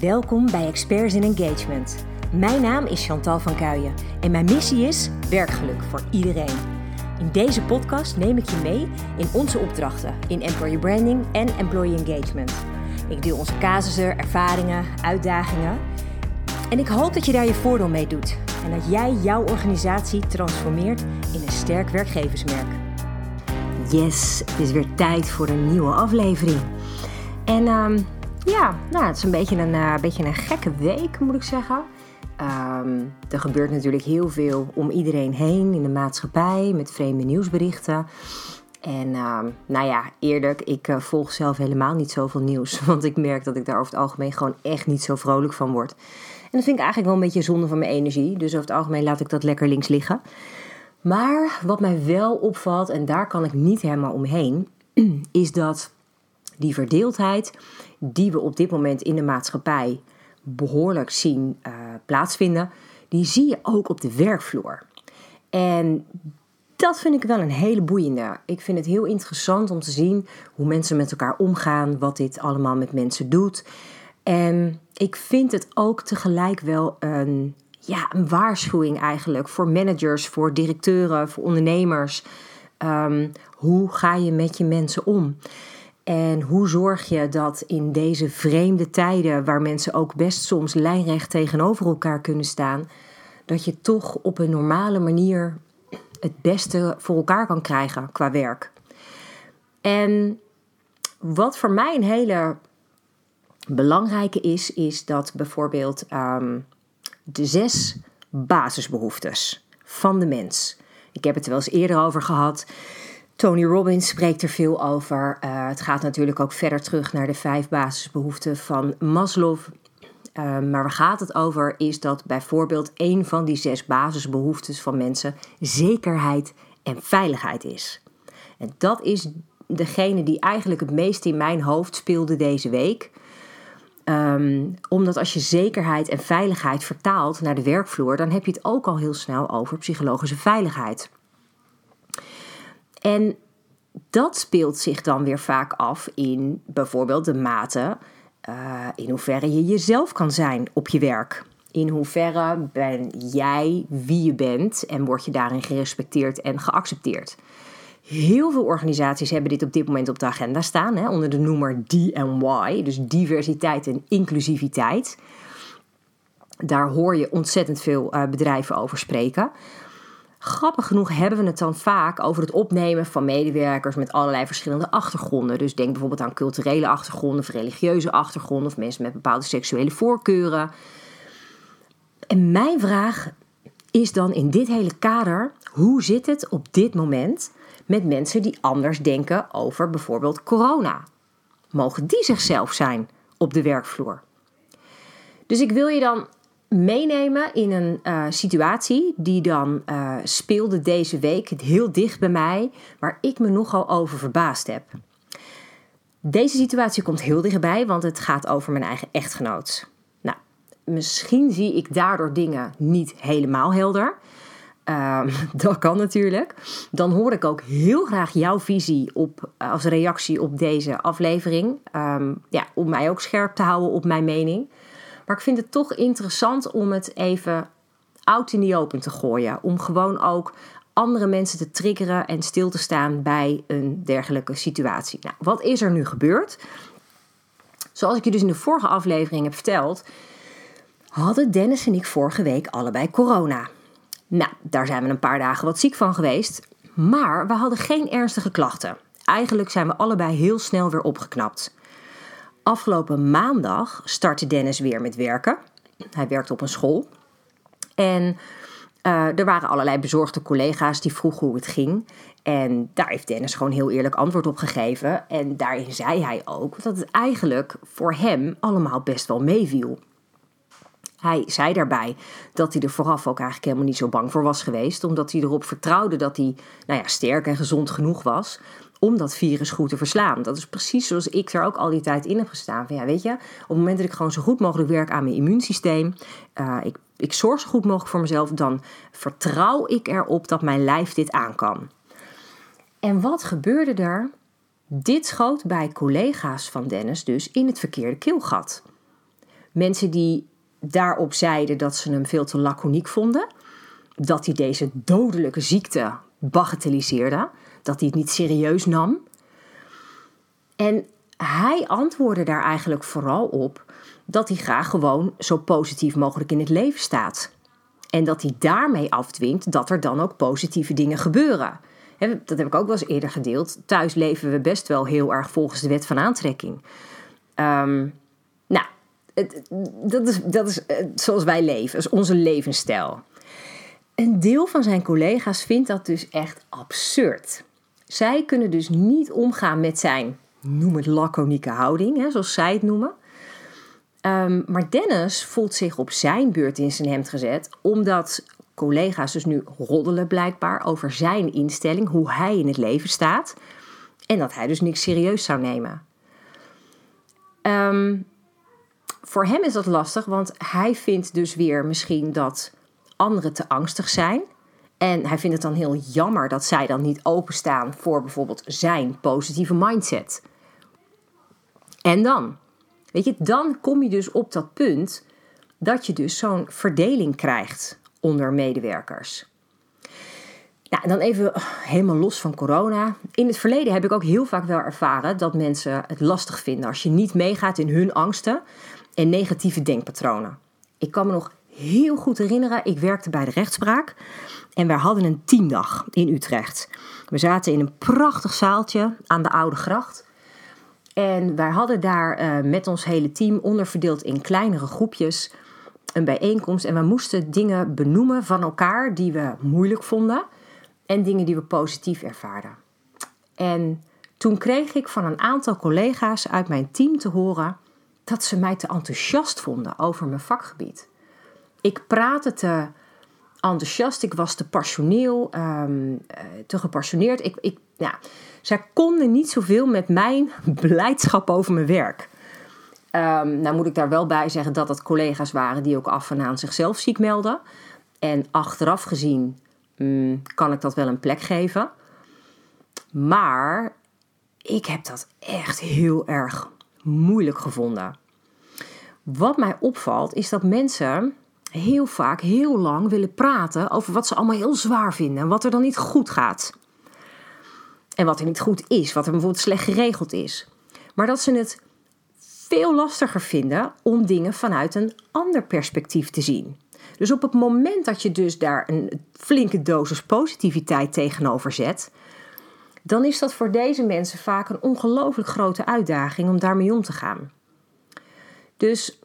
Welkom bij Experts in Engagement. Mijn naam is Chantal van Kuijen en mijn missie is werkgeluk voor iedereen. In deze podcast neem ik je mee in onze opdrachten in employer branding en employee engagement. Ik deel onze casussen, ervaringen, uitdagingen en ik hoop dat je daar je voordeel mee doet en dat jij jouw organisatie transformeert in een sterk werkgeversmerk. Yes, het is weer tijd voor een nieuwe aflevering. En ehm, ja, nou, het is een beetje een, uh, beetje een gekke week, moet ik zeggen. Ehm, er gebeurt natuurlijk heel veel om iedereen heen in de maatschappij met vreemde nieuwsberichten. En ehm, nou ja, eerlijk, ik uh, volg zelf helemaal niet zoveel nieuws. Want ik merk dat ik daar over het algemeen gewoon echt niet zo vrolijk van word. En dat vind ik eigenlijk wel een beetje zonde van mijn energie. Dus over het algemeen laat ik dat lekker links liggen. Maar wat mij wel opvalt, en daar kan ik niet helemaal omheen, is dat die verdeeldheid die we op dit moment in de maatschappij behoorlijk zien uh, plaatsvinden, die zie je ook op de werkvloer. En dat vind ik wel een hele boeiende. Ik vind het heel interessant om te zien hoe mensen met elkaar omgaan, wat dit allemaal met mensen doet. En ik vind het ook tegelijk wel een, ja, een waarschuwing eigenlijk voor managers, voor directeuren, voor ondernemers. Um, hoe ga je met je mensen om? En hoe zorg je dat in deze vreemde tijden, waar mensen ook best soms lijnrecht tegenover elkaar kunnen staan, dat je toch op een normale manier het beste voor elkaar kan krijgen qua werk? En wat voor mij een hele belangrijke is, is dat bijvoorbeeld um, de zes basisbehoeftes van de mens. Ik heb het er wel eens eerder over gehad. Tony Robbins spreekt er veel over. Uh, het gaat natuurlijk ook verder terug naar de vijf basisbehoeften van Maslow. Uh, maar waar gaat het over is dat bijvoorbeeld een van die zes basisbehoeftes van mensen zekerheid en veiligheid is. En dat is degene die eigenlijk het meest in mijn hoofd speelde deze week. Um, omdat als je zekerheid en veiligheid vertaalt naar de werkvloer, dan heb je het ook al heel snel over psychologische veiligheid. En dat speelt zich dan weer vaak af in bijvoorbeeld de mate uh, in hoeverre je jezelf kan zijn op je werk. In hoeverre ben jij wie je bent en word je daarin gerespecteerd en geaccepteerd. Heel veel organisaties hebben dit op dit moment op de agenda staan, hè, onder de noemer DY, dus diversiteit en inclusiviteit. Daar hoor je ontzettend veel uh, bedrijven over spreken. Grappig genoeg hebben we het dan vaak over het opnemen van medewerkers met allerlei verschillende achtergronden. Dus denk bijvoorbeeld aan culturele achtergronden of religieuze achtergronden of mensen met bepaalde seksuele voorkeuren. En mijn vraag is dan in dit hele kader: hoe zit het op dit moment met mensen die anders denken over bijvoorbeeld corona? Mogen die zichzelf zijn op de werkvloer? Dus ik wil je dan meenemen in een uh, situatie die dan uh, speelde deze week heel dicht bij mij, waar ik me nogal over verbaasd heb. Deze situatie komt heel dichtbij, want het gaat over mijn eigen echtgenoot. Nou, misschien zie ik daardoor dingen niet helemaal helder. Uh, dat kan natuurlijk. Dan hoor ik ook heel graag jouw visie op, als reactie op deze aflevering. Um, ja, om mij ook scherp te houden op mijn mening. Maar ik vind het toch interessant om het even out in the open te gooien. Om gewoon ook andere mensen te triggeren en stil te staan bij een dergelijke situatie. Nou, wat is er nu gebeurd? Zoals ik je dus in de vorige aflevering heb verteld, hadden Dennis en ik vorige week allebei corona. Nou, daar zijn we een paar dagen wat ziek van geweest, maar we hadden geen ernstige klachten. Eigenlijk zijn we allebei heel snel weer opgeknapt. Afgelopen maandag startte Dennis weer met werken. Hij werkte op een school. En uh, er waren allerlei bezorgde collega's die vroegen hoe het ging. En daar heeft Dennis gewoon heel eerlijk antwoord op gegeven. En daarin zei hij ook dat het eigenlijk voor hem allemaal best wel meeviel. Hij zei daarbij dat hij er vooraf ook eigenlijk helemaal niet zo bang voor was geweest, omdat hij erop vertrouwde dat hij nou ja, sterk en gezond genoeg was om dat virus goed te verslaan. Dat is precies zoals ik er ook al die tijd in heb gestaan. Van ja, weet je, op het moment dat ik gewoon zo goed mogelijk werk aan mijn immuunsysteem, uh, ik, ik zorg zo goed mogelijk voor mezelf, dan vertrouw ik erop dat mijn lijf dit aan kan. En wat gebeurde er? Dit schoot bij collega's van Dennis dus in het verkeerde keelgat. Mensen die daarop zeiden dat ze hem veel te laconiek vonden. Dat hij deze dodelijke ziekte bagatelliseerde. Dat hij het niet serieus nam. En hij antwoordde daar eigenlijk vooral op dat hij graag gewoon zo positief mogelijk in het leven staat. En dat hij daarmee afdwingt dat er dan ook positieve dingen gebeuren. Dat heb ik ook wel eens eerder gedeeld. Thuis leven we best wel heel erg volgens de wet van aantrekking. Um, nou, dat is, dat is eh, zoals wij leven, is onze levensstijl. Een deel van zijn collega's vindt dat dus echt absurd. Zij kunnen dus niet omgaan met zijn, noem het laconieke houding, hè, zoals zij het noemen. Um, maar Dennis voelt zich op zijn beurt in zijn hemd gezet, omdat collega's dus nu roddelen blijkbaar over zijn instelling, hoe hij in het leven staat. En dat hij dus niks serieus zou nemen. Um, voor hem is dat lastig, want hij vindt dus weer misschien dat anderen te angstig zijn. En hij vindt het dan heel jammer dat zij dan niet openstaan voor bijvoorbeeld zijn positieve mindset. En dan, weet je, dan kom je dus op dat punt dat je dus zo'n verdeling krijgt onder medewerkers. Nou, dan even helemaal los van corona. In het verleden heb ik ook heel vaak wel ervaren dat mensen het lastig vinden als je niet meegaat in hun angsten en negatieve denkpatronen. Ik kan me nog heel goed herinneren, ik werkte bij de rechtspraak en wij hadden een teamdag in Utrecht. We zaten in een prachtig zaaltje aan de Oude Gracht. En wij hadden daar uh, met ons hele team onderverdeeld in kleinere groepjes een bijeenkomst. En we moesten dingen benoemen van elkaar die we moeilijk vonden en dingen die we positief ervaarden. En toen kreeg ik van een aantal collega's uit mijn team te horen dat ze mij te enthousiast vonden over mijn vakgebied. Ik praatte te enthousiast, ik was te passioneel, um, te gepassioneerd. Ik, ik, ja, zij konden niet zoveel met mijn blijdschap over mijn werk. Um, nou moet ik daar wel bij zeggen dat het collega's waren die ook af en aan zichzelf ziek melden. En achteraf gezien mm, kan ik dat wel een plek geven. Maar ik heb dat echt heel erg moeilijk gevonden. Wat mij opvalt is dat mensen heel vaak heel lang willen praten over wat ze allemaal heel zwaar vinden en wat er dan niet goed gaat. En wat er niet goed is, wat er bijvoorbeeld slecht geregeld is. Maar dat ze het veel lastiger vinden om dingen vanuit een ander perspectief te zien. Dus op het moment dat je dus daar een flinke dosis positiviteit tegenover zet, dan is dat voor deze mensen vaak een ongelooflijk grote uitdaging om daarmee om te gaan. Dus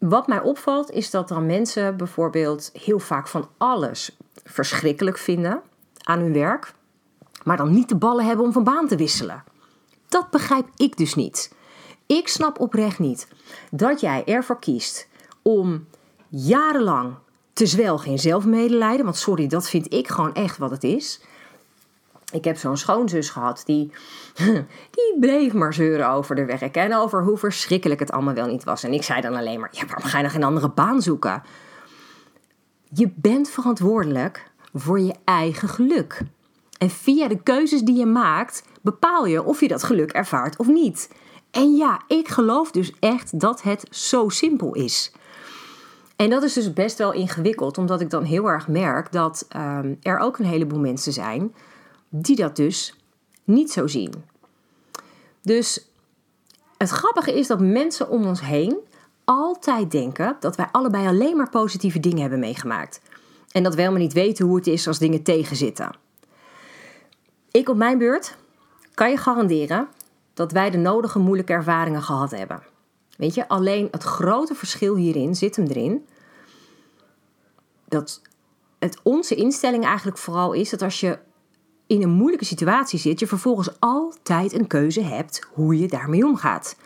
wat mij opvalt is dat dan mensen bijvoorbeeld heel vaak van alles verschrikkelijk vinden aan hun werk, maar dan niet de ballen hebben om van baan te wisselen. Dat begrijp ik dus niet. Ik snap oprecht niet dat jij ervoor kiest om jarenlang te zwelgen in zelfmedelijden, want sorry, dat vind ik gewoon echt wat het is. Ik heb zo'n schoonzus gehad die, die bleef maar zeuren over de werk en over hoe verschrikkelijk het allemaal wel niet was. En ik zei dan alleen maar: ja, waarom ga je nog een andere baan zoeken? Je bent verantwoordelijk voor je eigen geluk. En via de keuzes die je maakt, bepaal je of je dat geluk ervaart of niet. En ja, ik geloof dus echt dat het zo simpel is. En dat is dus best wel ingewikkeld, omdat ik dan heel erg merk dat um, er ook een heleboel mensen zijn die dat dus niet zo zien. Dus het grappige is dat mensen om ons heen altijd denken dat wij allebei alleen maar positieve dingen hebben meegemaakt. En dat we helemaal niet weten hoe het is als dingen tegenzitten. Ik op mijn beurt kan je garanderen dat wij de nodige moeilijke ervaringen gehad hebben. Weet je, alleen het grote verschil hierin zit hem erin dat het onze instelling eigenlijk vooral is dat als je in een moeilijke situatie zit, je vervolgens altijd een keuze hebt hoe je daarmee omgaat.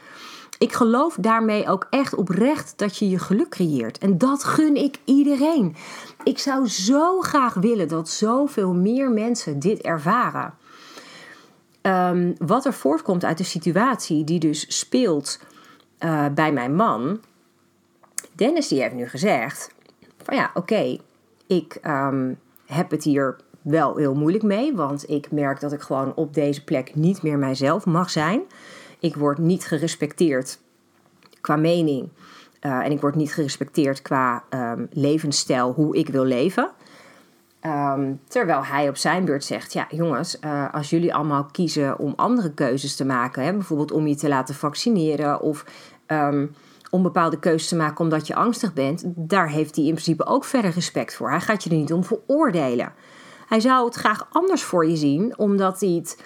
Ik geloof daarmee ook echt oprecht dat je je geluk creëert. En dat gun ik iedereen. Ik zou zo graag willen dat zoveel meer mensen dit ervaren. Ehm, wat er voortkomt uit de situatie die dus speelt uh, bij mijn man. Dennis die heeft nu gezegd van ja, oké, ik um, heb het hier wel heel moeilijk mee, want ik merk dat ik gewoon op deze plek niet meer mijzelf mag zijn. Ik word niet gerespecteerd qua mening eh, en ik word niet gerespecteerd qua um, levensstijl, hoe ik wil leven. Ehm, terwijl hij op zijn beurt zegt: Ja, jongens, uh, als jullie allemaal kiezen om andere keuzes te maken, hè, bijvoorbeeld om je te laten vaccineren of um, om bepaalde keuzes te maken omdat je angstig bent, daar heeft hij in principe ook verder respect voor. Hij gaat je er niet om veroordelen. Hij zou het graag anders voor je zien, omdat hij het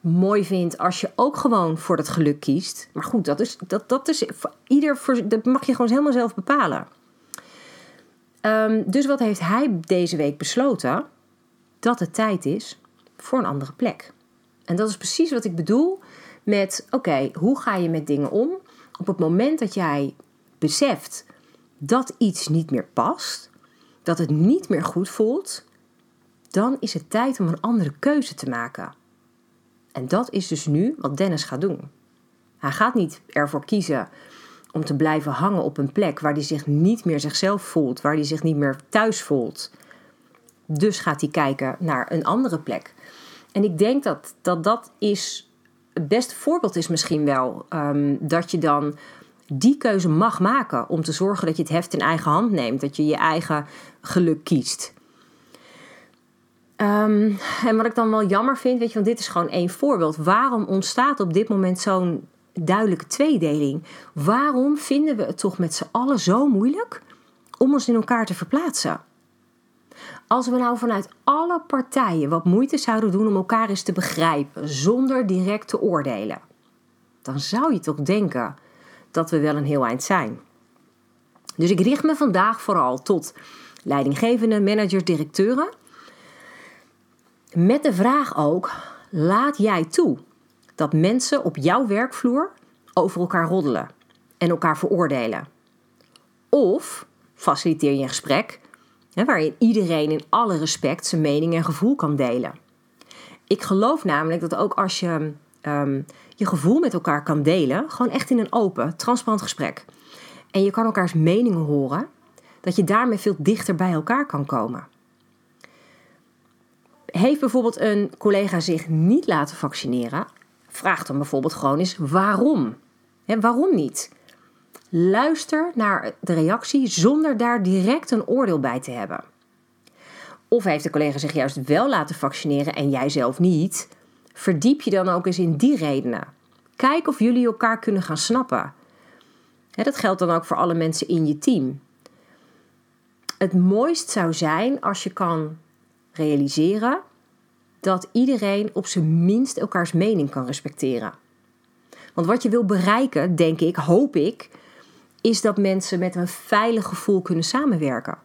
mooi vindt als je ook gewoon voor dat geluk kiest. Maar goed, dat, is, dat, dat, is, ieder, dat mag je gewoon helemaal zelf bepalen. Um, dus wat heeft hij deze week besloten? Dat het tijd is voor een andere plek. En dat is precies wat ik bedoel met: oké, hoe ga je met dingen om? Op het moment dat jij beseft dat iets niet meer past, dat het niet meer goed voelt, dan is het tijd om een andere keuze te maken. En dat is dus nu wat Dennis gaat doen. Hij gaat niet ervoor kiezen om te blijven hangen op een plek waar hij zich niet meer zichzelf voelt, waar hij zich niet meer thuis voelt. Dus gaat hij kijken naar een andere plek. En ik denk dat dat, dat is het beste voorbeeld is misschien wel um, dat je dan die keuze mag maken om te zorgen dat je het heft in eigen hand neemt, dat je je eigen geluk kiest. Um, en wat ik dan wel jammer vind, weet je, want dit is gewoon één voorbeeld. Waarom ontstaat op dit moment zo'n duidelijke tweedeling? Waarom vinden we het toch met z'n allen zo moeilijk om ons in elkaar te verplaatsen? Als we nou vanuit alle partijen wat moeite zouden doen om elkaar eens te begrijpen, zonder direct te oordelen, dan zou je toch denken dat we wel een heel eind zijn. Dus ik richt me vandaag vooral tot leidinggevende managers, directeuren. Met de vraag ook: laat jij toe dat mensen op jouw werkvloer over elkaar roddelen en elkaar veroordelen? Of faciliteer je een gesprek waarin iedereen in alle respect zijn mening en gevoel kan delen. Ik geloof namelijk dat ook als je ehm, je gevoel met elkaar kan delen, gewoon echt in een open, transparant gesprek, en je kan elkaars meningen horen, dat je daarmee veel dichter bij elkaar kan komen. Heeft bijvoorbeeld een collega zich niet laten vaccineren, vraag dan bijvoorbeeld gewoon eens waarom. He, waarom niet? Luister naar de reactie zonder daar direct een oordeel bij te hebben. Of heeft de collega zich juist wel laten vaccineren en jij zelf niet? Verdiep je dan ook eens in die redenen. Kijk of jullie elkaar kunnen gaan snappen. dat geldt dan ook voor alle mensen in je team. Het mooist zou zijn als je kan realiseren dat iedereen op zijn minst elkaars mening kan respecteren. Want wat je wil bereiken, denk ik, hoop ik, is dat mensen met een veilig gevoel kunnen samenwerken.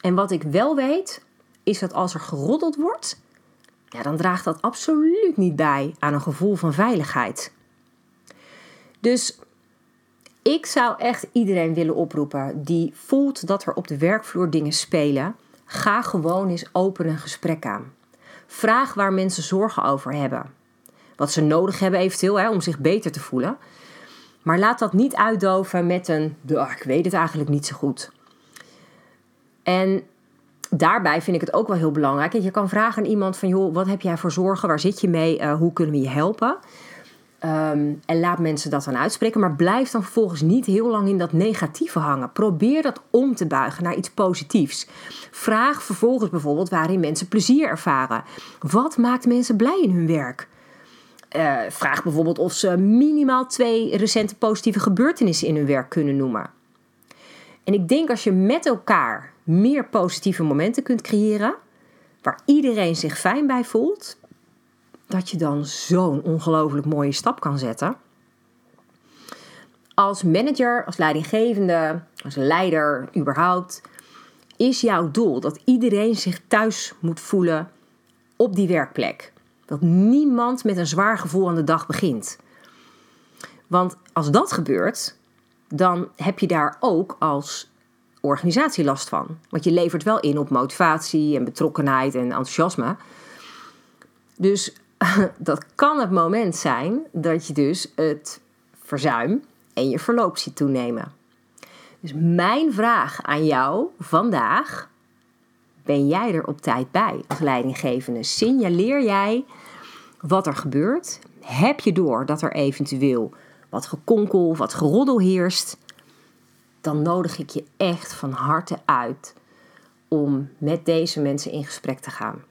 En wat ik wel weet, is dat als er geroddeld wordt, ja, dan draagt dat absoluut niet bij aan een gevoel van veiligheid. Dus ik zou echt iedereen willen oproepen die voelt dat er op de werkvloer dingen spelen. Ga gewoon eens open een gesprek aan. Vraag waar mensen zorgen over hebben. Wat ze nodig hebben eventueel hè, om zich beter te voelen. Maar laat dat niet uitdoven met een, ik weet het eigenlijk niet zo goed. En daarbij vind ik het ook wel heel belangrijk. Je kan vragen aan iemand van, joh, wat heb jij voor zorgen? Waar zit je mee? Uh, hoe kunnen we je helpen? Um, en laat mensen dat dan uitspreken. Maar blijf dan vervolgens niet heel lang in dat negatieve hangen. Probeer dat om te buigen naar iets positiefs. Vraag vervolgens bijvoorbeeld waarin mensen plezier ervaren. Wat maakt mensen blij in hun werk? Uh, vraag bijvoorbeeld of ze minimaal twee recente positieve gebeurtenissen in hun werk kunnen noemen. En ik denk als je met elkaar meer positieve momenten kunt creëren, waar iedereen zich fijn bij voelt, dat je dan zo'n ongelooflijk mooie stap kan zetten. Als manager, als leidinggevende, als leider überhaupt, is jouw doel dat iedereen zich thuis moet voelen op die werkplek. Dat niemand met een zwaar gevoel aan de dag begint. Want als dat gebeurt, dan heb je daar ook als organisatie last van. Want je levert wel in op motivatie en betrokkenheid en enthousiasme. Dus dat kan het moment zijn dat je dus het verzuim en je verloop ziet toenemen. Dus mijn vraag aan jou vandaag: ben jij er op tijd bij als leidinggevende? Signaleer jij wat er gebeurt? Heb je door dat er eventueel wat gekonkel, wat geroddel heerst? dan nodig ik je echt van harte uit om met deze mensen in gesprek te gaan.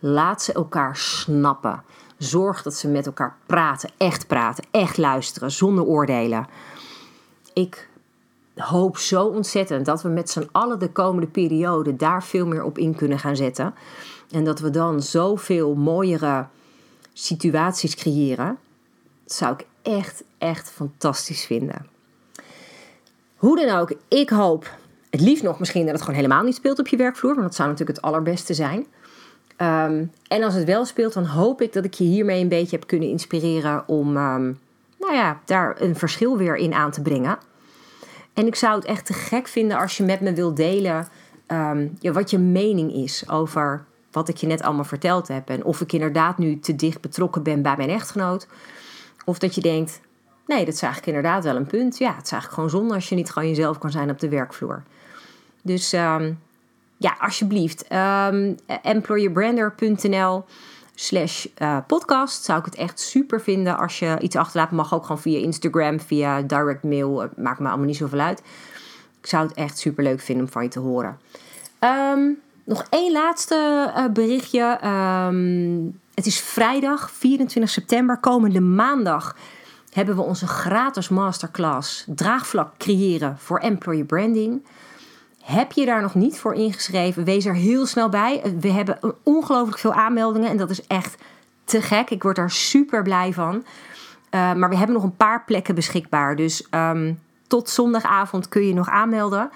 Laat ze elkaar snappen. Zorg dat ze met elkaar praten, echt praten, echt luisteren, zonder oordelen. Ik hoop zo ontzettend dat we met z'n allen de komende periode daar veel meer op in kunnen gaan zetten. En dat we dan zoveel mooiere situaties creëren. Dat zou ik echt, echt fantastisch vinden. Hoe dan ook, ik hoop het liefst nog misschien dat het gewoon helemaal niet speelt op je werkvloer. Want dat zou natuurlijk het allerbeste zijn. Ehm, en als het wel speelt, dan hoop ik dat ik je hiermee een beetje heb kunnen inspireren om ehm, nou ja, daar een verschil weer in aan te brengen. En ik zou het echt te gek vinden als je met me wilt delen ja, wat je mening is over wat ik je net allemaal verteld heb. En of ik inderdaad nu te dicht betrokken ben bij mijn echtgenoot. Of dat je denkt, nee, dat is eigenlijk inderdaad wel een punt. Ja, het is eigenlijk gewoon zonde als je niet gewoon jezelf kan zijn op de werkvloer. Dus ja, alsjeblieft. Um, employerbrander.nl slash uh, podcast zou ik het echt super vinden als je iets achterlaat. Mag ook gewoon via Instagram, via direct mail. Uh, maakt me allemaal niet zoveel uit. Ik zou het echt super leuk vinden om van je te horen. Um, nog één laatste uh, berichtje. Um, het is vrijdag 24 september, komende maandag hebben we onze gratis masterclass Draagvlak creëren voor employer branding. Heb je daar nog niet voor ingeschreven? Wees er heel snel bij. We hebben ongelooflijk veel aanmeldingen en dat is echt te gek. Ik word daar super blij van. Uh, maar we hebben nog een paar plekken beschikbaar. Dus um, tot zondagavond kun je nog aanmelden.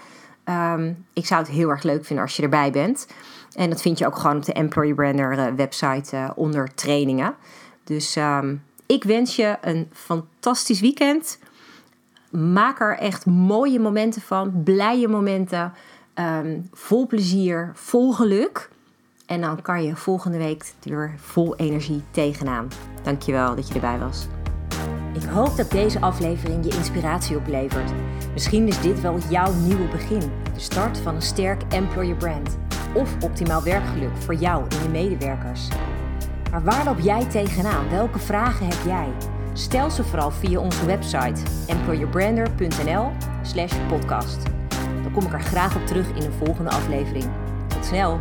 Um, ik zou het heel erg leuk vinden als je erbij bent. En dat vind je ook gewoon op de Employee Brander uh, website onder trainingen. Dus um, ik wens je een fantastisch weekend. Maak er echt mooie momenten van, blije momenten, um, vol plezier, vol geluk. En dan kan je volgende week weer vol energie tegenaan. Dankjewel dat je erbij was. Ik hoop dat deze aflevering je inspiratie oplevert. Misschien is dit wel jouw nieuwe begin. De start van een sterk employer brand. Of optimaal werkgeluk voor jou en je medewerkers. Maar waar loop jij tegenaan? Welke vragen heb jij? Stel ze vooral via onze website employerbrander.nl slash podcast. Dan kom ik er graag op terug in een volgende aflevering. Tot snel!